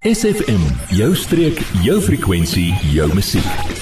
SFM, jou streek, jou frekwensie, jou musiek.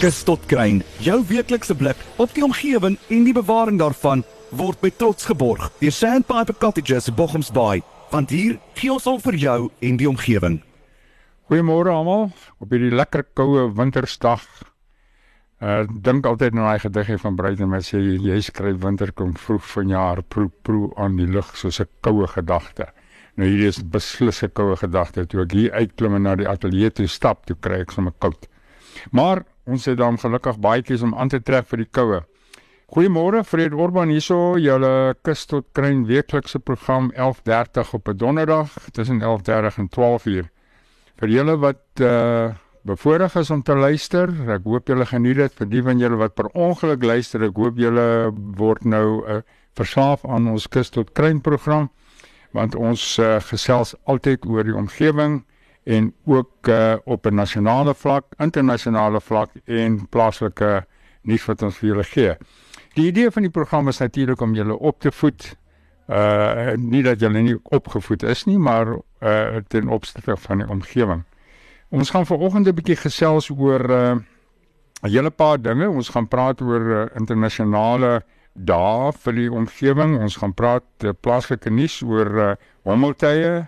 Kus tot kruin, jou weeklikse blik op die omgewing en die bewaring daarvan word met trots geborg deur Sandpiper Cottages Bochums Bay. Want hier gee ons al vir jou en die omgewing. Goeiemôre almal op hierdie lekker koue wintersdag. Uh dink altyd aan daai gediggie van Bruiten wat sê jy skryf winter kom vroeg vanjaar proe proe aan die lug soos 'n koue gedagte. Nou hierdie is beslis 'n koue gedagte toe ek hier uitklim en na die ateljee toe stap, toe kry ek sommer koud. Maar ons het dan gelukkig baie kies om aan te trek vir die koue. Goeiemôre, Fred Orban hierso, julle kus tot kruin weeklikse program 11:30 op 'n donderdag tussen 11:30 en 12:00. Vir julle wat uh bevoorreg is om te luister, ek hoop julle geniet dit. Vir die van julle wat per ongeluk luister, ek hoop julle word nou 'n uh, verslaaf aan ons kus tot kruin program want ons uh, gesels altyd oor die omgewing en ook uh, op 'n nasionale vlak, internasionale vlak en plaaslike nuus wat ons vir julle gee. Die idee van die program is natuurlik om julle op te voed. Uh nie dat julle nie opgevoed is nie, maar uh ten opsigte van die omgewing. Ons gaan vanoggend 'n bietjie gesels oor uh 'n hele paar dinge. Ons gaan praat oor uh, internasionale uh daar vir die omgewing. Ons gaan praat uh, plaaslike nuus oor uh, hommeltuie,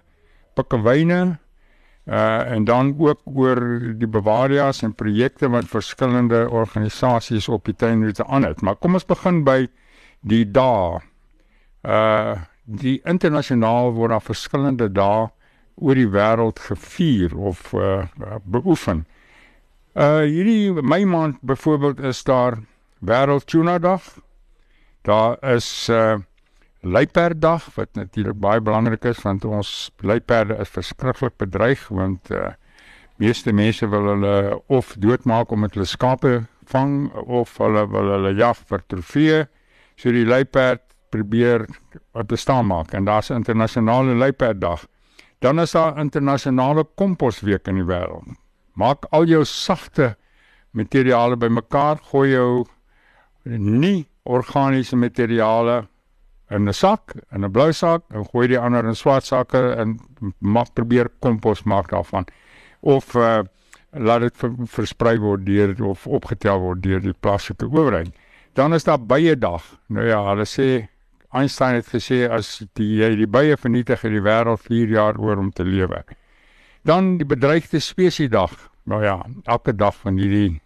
pikkewyne uh en dan ook oor die Bavarias en projekte wat verskillende organisasies op die tuinroete aan het. Maar kom ons begin by die dae. Uh die internasionaal word daar verskillende dae oor die wêreld gevier of uh beoefen. Uh hierdie Mei maand byvoorbeeld is daar wêreld tuna dag Daar is uh luiperddag wat natuurlik baie belangrik is want ons luiperde is verskriklik bedreig want uh meeste mense wil hulle of doodmaak om hulle skape vang of hulle wil hulle jag vir trofee. So die luiperd probeer bestaan maak en daar's 'n internasionale luiperddag. Dan is daar internasionale komposweek in die wêreld. Maak al jou sagte materiale bymekaar, gooi jou nie organiese materiale in 'n sak, in 'n blou sak en gooi die ander in swart sakke en maak probeer kompos maak daarvan. Of uh, laat dit ver, versprei word deur of opgetel word deur die plaaslike owerheid. Dan is daar baie dag. Nou ja, hulle sê Einstein het gesê as die die baie vernietig in die wêreld 4 jaar oor om te lewe. Dan die bedreigde spesies dag. Nou ja, elke dag van hierdie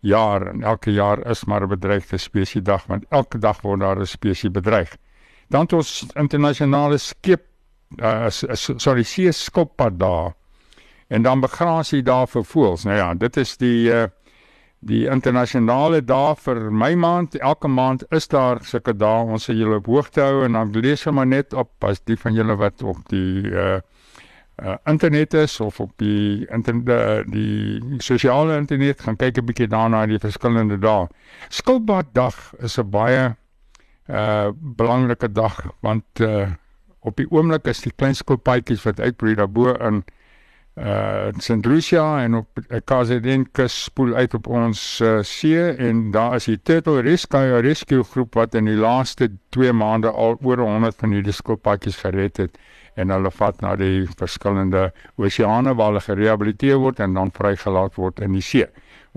jaar en elke jaar is maar 'n bedreigde spesies dag want elke dag word daar 'n spesies bedreig. Dan het ons internasionale skep uh, sorry see skoppad daar. En dan begrasie daar vir voëls. Nou ja, dit is die uh, die internasionale dag vir my maand. Elke maand is daar sulke dae. Ons sê julle op hoogte hou en dan lees jy maar net op as die van julle wat op die uh, uh, internet is of op die internet die, die sosiale internet gaan kyk 'n bietjie daarna die verskillende dae. Skilpaddag is 'n baie uh belangrike dag want uh op die oomblik is die klein skilpaadjies wat uitbreek daarbo in uh St. Lucia en op KZN kus spoel uit op ons uh, see en daar is die Turtle Rescue Rescue groep wat in die laaste 2 maande al oor 100 van hierdie skilpaadjies gered het en hulle vat na die verskillende oseane waar hulle gerehabiliteer word en dan vrygelaat word in die see.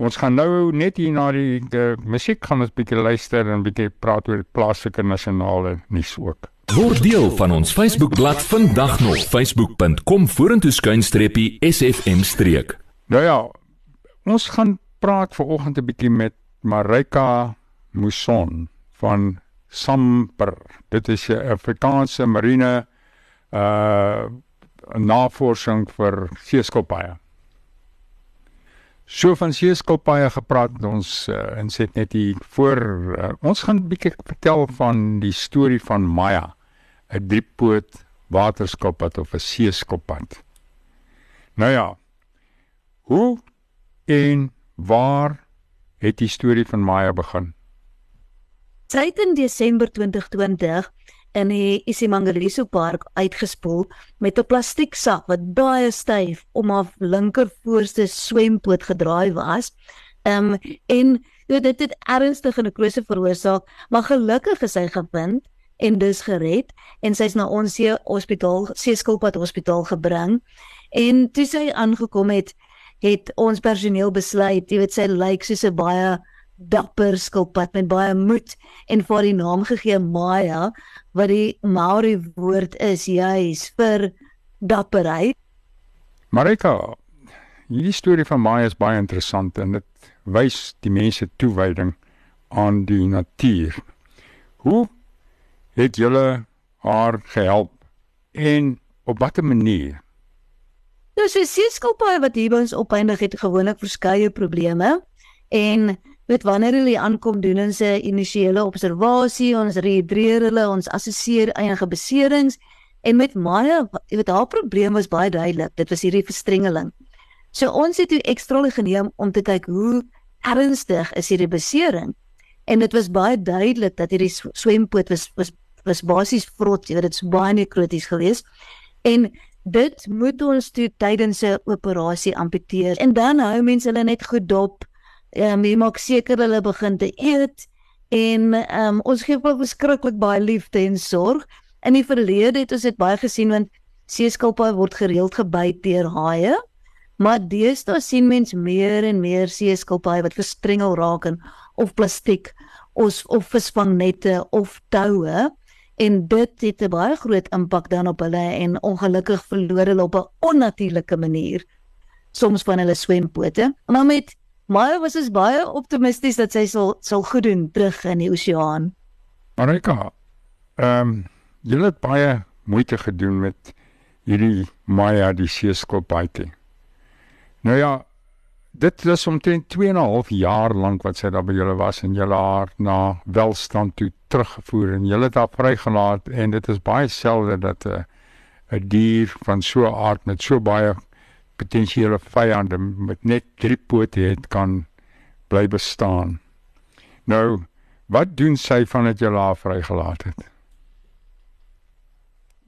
Ons gaan nou net hier na die, die musiek gaan ons bietjie luister en bietjie praat oor plaaslike nasionale nuus ook. Word deel van ons Facebookblad vandag nog facebook.com vorentoe skuinstreepie sfm streek. Nou ja, ons gaan praat vanoggend 'n bietjie met Marika Muson van Samper. Dit is 'n Afrikaanse marine uh navorsing vir seeskopaaie. So van seeskopaaie gepraat met ons uh, en sê net hier voor uh, ons gaan 'n bietjie vertel van die storie van Maya, 'n driepoot waterskoppad of 'n seeskoppad. Nou ja. Hoe en waar het die storie van Maya begin? Sy het in Desember 2020 in die Isimangaliso Park uitgespoel met 'n plastieksak wat baie styf om haar linker voorste swempoot gedraai was. Ehm um, en dit het ernstige nekrose veroorsaak, maar gelukkig is sy gevind en dus gered en sy's na ons see hospitaal, Seeskilpad hospitaal gebring. En toe sy aangekom het, het ons personeel besluit, jy weet sy lyk soos 'n baie dapper skilpad met baie moed en vir die naam gegee Maya wat die Maori woord is juis vir dapperheid. Marika, hierdie storie van Maya is baie interessant en dit wys die mense toewyding aan die natuur. Hoe het julle haar gehelp? En op watter manier? Nou so seeskilpaaie wat hier by ons opeindig het gewoonlik verskeie probleme. En weet wanneer hulle aankom doen ons 'n initiële observasie, ons rehydreer hulle, ons assesseer enige beserings. En met Maya, jy weet haar probleem was baie duidelik, dit was hierdie verstrengeling. So ons het toe ekstra geneem om te kyk hoe ernstig is hierdie besering en dit was baie duidelik dat hierdie swempoot was was was basies vrot, jy weet dit's baie nekroties geweest en dit moet ons toe tydens 'n operasie amputeer en dan hou mense hulle net goed dop Ehm um, jy maak seker hulle begin te eet en ehm um, ons gee hulle verskriklik baie liefde en sorg. In die verlede het ons dit baie gesien want seeskilpaaie word gereeld gebyt deur haie. Maar deesdae sien mens meer en meer seeskilpaaie wat verstrengel raak in of plastiek of of visvangnette of toue en dit het 'n baie groot impak dan op hulle en ongelukkig verloor hulle op 'n onnatuurlike manier soms van hulle swempote. Maar met Maar was is baie optimisties dat sy sal sal goed doen terug in die oseaan. Marika, ehm um, jy het baie moeite gedoen met hierdie Maya die seeskilpaaitjie. Nou ja, dit is omtrent 2 en 'n half jaar lank wat sy daar by julle was en julle haar na welstand toe teruggevoer en julle het haar vrygelaat en dit is baie selde dat 'n 'n dier van so 'n aard met so baie potensiële vyande met net drie pote het kan bly bestaan. Nou, wat doen sy vandat jy haar vrygelaat het?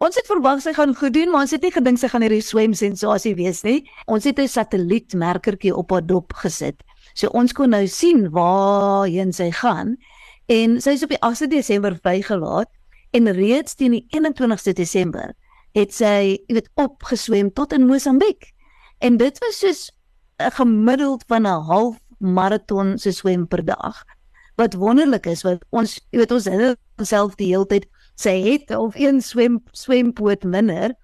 Ons het verwag sy gaan goed doen, maar ons het nie gedink sy gaan hierdie swem sensasie wees nie. Ons het 'n satellietmerkertjie op haar dop gesit. So ons kon nou sien waarheen sy gaan en sy is op die 8de Desember vrygelaat en reeds teen die 21ste Desember het sy, jy weet, opgeswem tot in Mosambiek. En dit was soos 'n gemiddeld van 'n half maraton se swem per dag. Wat wonderlik is wat ons jy weet ons het onsself die hele tyd sê het of een swem swempoot minder.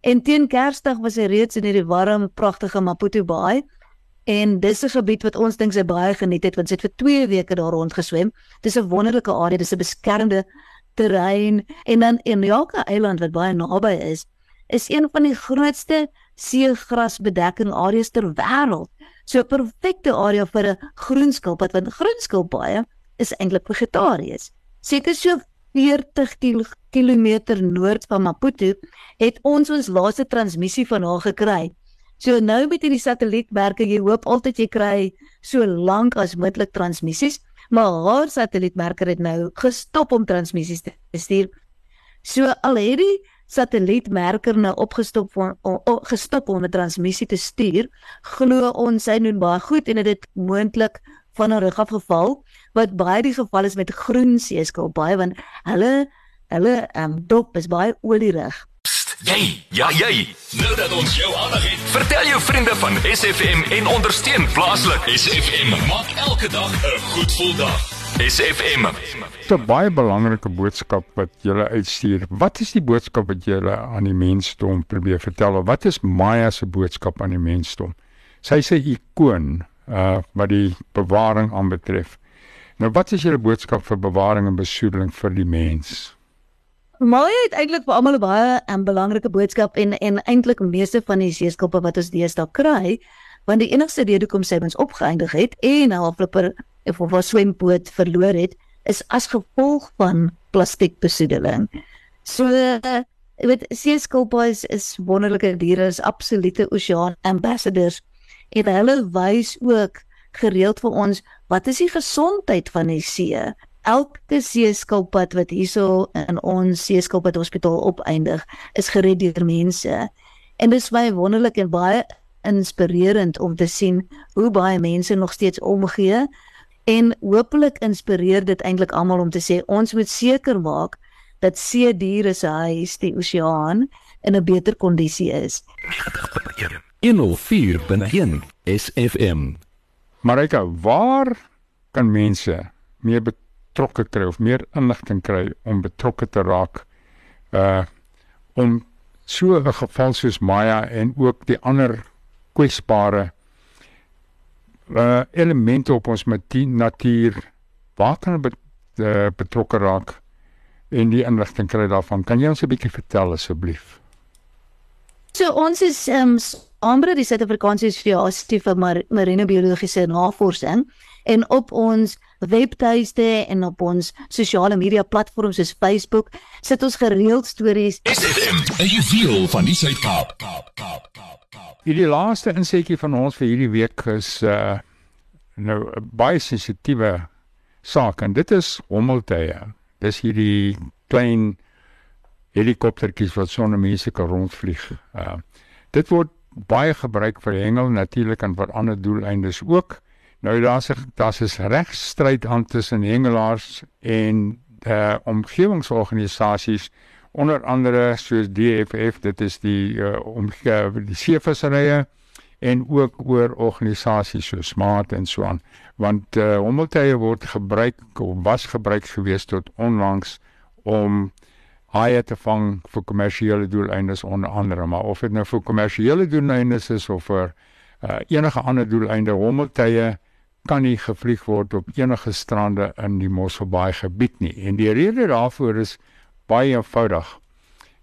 En teen Kersdag was hy reeds in hierdie warm pragtige Maputo Bay. En dis 'n gebied wat ons dink sy baie geniet het want sy het vir 2 weke daar rond geswem. Dis 'n wonderlike area, dis 'n beskermde terrein en dan in Jaka Eiland wat baie naby is, is een van die grootste seegrasbedekking areas ter wêreld. So 'n perfekte area vir 'n groenskilpad want groenskilpaaie is eintlik vegetariërs. Seker so 40 km noord van Maputo het ons ons laaste transmissie van haar gekry. So nou met hierdie satellietmerke jy hoop altyd jy kry so lank as moontlik transmissies, maar haar satellietmerker het nou gestop om transmissies te stuur. So al het die satellietmerker nou opgestop om gestop om 'n transmissie te stuur, glo ons sy doen baie goed en dit moontlik van 'n rug af geval wat baie die geval is met groen seeskil baie want hulle hulle um, dop is baie olierig. Jy, ja jy. Nou dat ons jou aandag het, vertel jou vriende van SFM en ondersteun plaaslik. SFM maak elke dag 'n goed gevoel dag. SFM. 'n baie belangrike boodskap wat jy uitstuur. Wat is die boodskap wat jy aan die mensdom probeer vertel? Wat is Maya se boodskap aan die mensdom? Sy sê ikoon uh wat die bewaring aanbetref. Nou wat is julle boodskap vir bewaring en besoedeling vir die mens? Maya het eintlik vir almal 'n baie um, belangrike boodskap en en eintlik meeste van die seeskilpe wat ons deesdae kry, want die enigste rede hoekom sy ons opgeëindig het en halfloper of of 'n swemboot verloor het, is as gevolg van plastiekbesoedeling. So jy weet seeskilpaaie is wonderlike diere, is absolute oseaan ambassadors. En hulle wys ook gereeld vir ons wat is die gesondheid van die see. Elke seeskilpad wat hierso in ons seeskilpad hospitaal opeindig, is gered deur mense. En dit is baie wonderlik en baie inspirerend om te sien hoe baie mense nog steeds omgee en hopelik inspireer dit eintlik almal om te sê ons moet seker maak dat see diere se huis die oseaan in 'n beter kondisie is. 104.1 SFM. Marika, waar kan mense meer betrokke kry of meer inligting kry om betrokke te raak uh om so 'n geval soos Maya en ook die ander kwesbare uh elemente op ons natuur waar kan bet, uh, betrokke raak en die inligting kry daarvan. Kan jy ons 'n bietjie vertel asseblief? So ons is ehm um, Ambre die Suid-Afrikaanse Assosiasie vir Mar Marine Biologiese Navorsing en op ons webtuiste en op ons sosiale media platforms soos Facebook sit ons gereeld stories. SFM, 'n juweel van die Suid-Kaap. Kaap, Kaap, Kaap, Kaap. Hierdie laaste insetjie van ons vir hierdie week is uh nou 'n baie sensitiewe saak en dit is hommeltuie. Dis hierdie klein helikoptertjies wat sonder mense kan rondvlieg. Uh dit word baie gebruik vir hengel natuurlik en vir ander doeleindes ook. Nou daar's 'n daar's 'n regstryd aan tussen hengelaars en uh omgewingsorganisasies onder andere soos DFF dit is die uh, omgewing die seevisserye en ook oor organisasies so Smart en so aan want uh, hommeltuie word gebruik of was gebruik gewees tot onlangs om haie te vang vir kommersiële doeleindes onder andere maar of dit nou vir kommersiële doeleindes is of vir uh, enige ander doeleinde hommeltuie kan nie gevlieg word op enige strande in die Mosselbaai gebied nie. En die rede daarvoor is baie eenvoudig.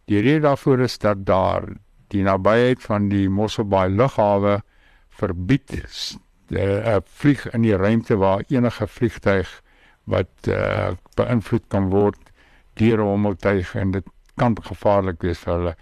Die rede daarvoor is dat daar die nabyheid van die Mosselbaai lughawe verbied 'n uh, uh, vlieg in die ruimte waar enige vliegtyg wat uh, beïnvloed kan word 'n hommeltuig en dit kan gevaarlik wees vir hulle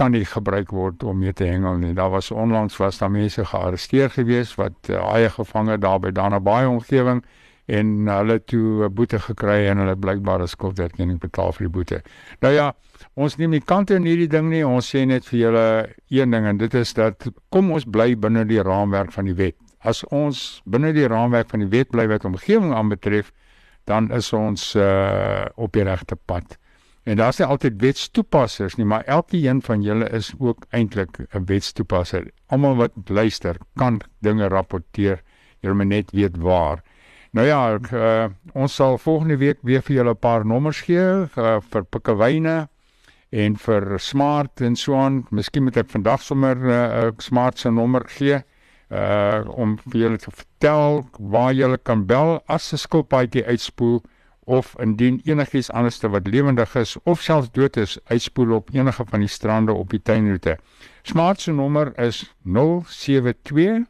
kan nie gebruik word om mee te hengel nie. Daar was onlangs was daar mense gearresteer gewees wat uh, haie gevang het daar by Dana Bay omgewing en hulle toe 'n boete gekry en hulle blykbaar 'n skuldherkenning betaal vir die boete. Nou ja, ons neem nie kante in hierdie ding nie. Ons sê net vir julle een ding en dit is dat kom ons bly binne die raamwerk van die wet. As ons binne die raamwerk van die wet bly wat omgewing aanbetref, dan is ons uh op die regte pad. En daar's nie altyd wetstoepassers nie, maar elkeen van julle is ook eintlik 'n wetstoepasser. Almal wat luister kan dinge rapporteer. Julle moet net weet waar. Nou ja, ek, uh, ons sal volgende week weer vir julle 'n paar nommers gee uh, vir pikkewyne en vir smart en so aan. Miskien moet ek vandag sommer 'n uh, smart se nommer gee uh om vir julle te vertel waar julle kan bel as 'n skilpaadjie uitspoel of indien enigiets anderste wat lewendig is of selfs dood is uitspoel op enige van die strande op die tuinroete. Smart se nommer is 072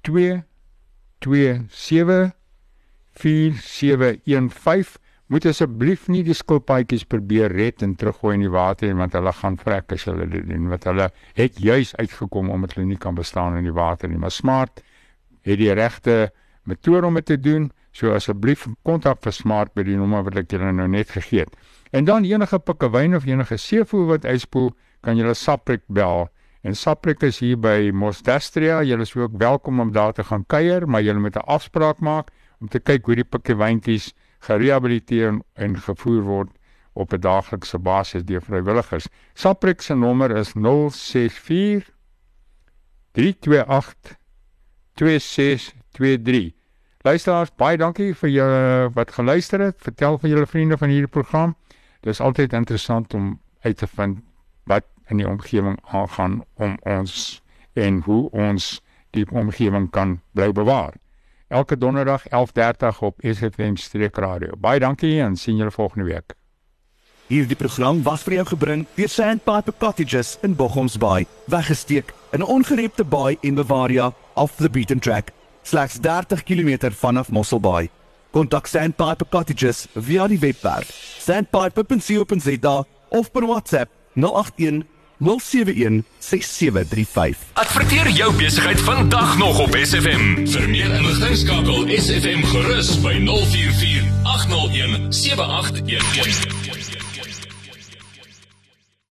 227 4715 moet asseblief nie die skilpaadjies probeer red en teruggooi in die water nie want hulle gaan vrek as hulle dit doen wat hulle het juis uitgekom omdat hulle nie kan bestaan in die water nie maar smart het die regte metode om dit te doen So asseblief kontak vir Smart by die nommer wat ek julle nou net gegee het. En dan enige pikkewyn of enige seevoer wat uitspoel, kan julle Saprik bel. En Saprik is hier by Mosdastria. Julle is ook welkom om daar te gaan kuier, maar julle moet 'n afspraak maak om te kyk hoe die pikkewyntjies gerehabiliteer en gevoer word op 'n daaglikse basis deur vrywilligers. Saprik se nommer is 064 328 2623. Luisteraars, baie dankie vir julle wat geluister het. Vertel vir julle vriende van hierdie program. Dit is altyd interessant om uit te vind wat in die omgewing aangaan om ons en hoe ons die omgewing kan bly bewaar. Elke donderdag 11:30 op SFM Streek Radio. Baie dankie en sien julle volgende week. Hierdie program was vir jou gebring deur Sandpiper Cottages in Bochoms Bay, weggesteek in 'n ongerepte baai in Bavaria off the beaten track slegs 30 km vanaf Mosselbaai. Kontak Sandpiper Cottages via die webwerf sandpiper.co.za of per WhatsApp 081 071 6735. Adverteer jou besigheid vandag nog op SFM. Vir meer inligting skakel SFM gerus by 044 801 7811.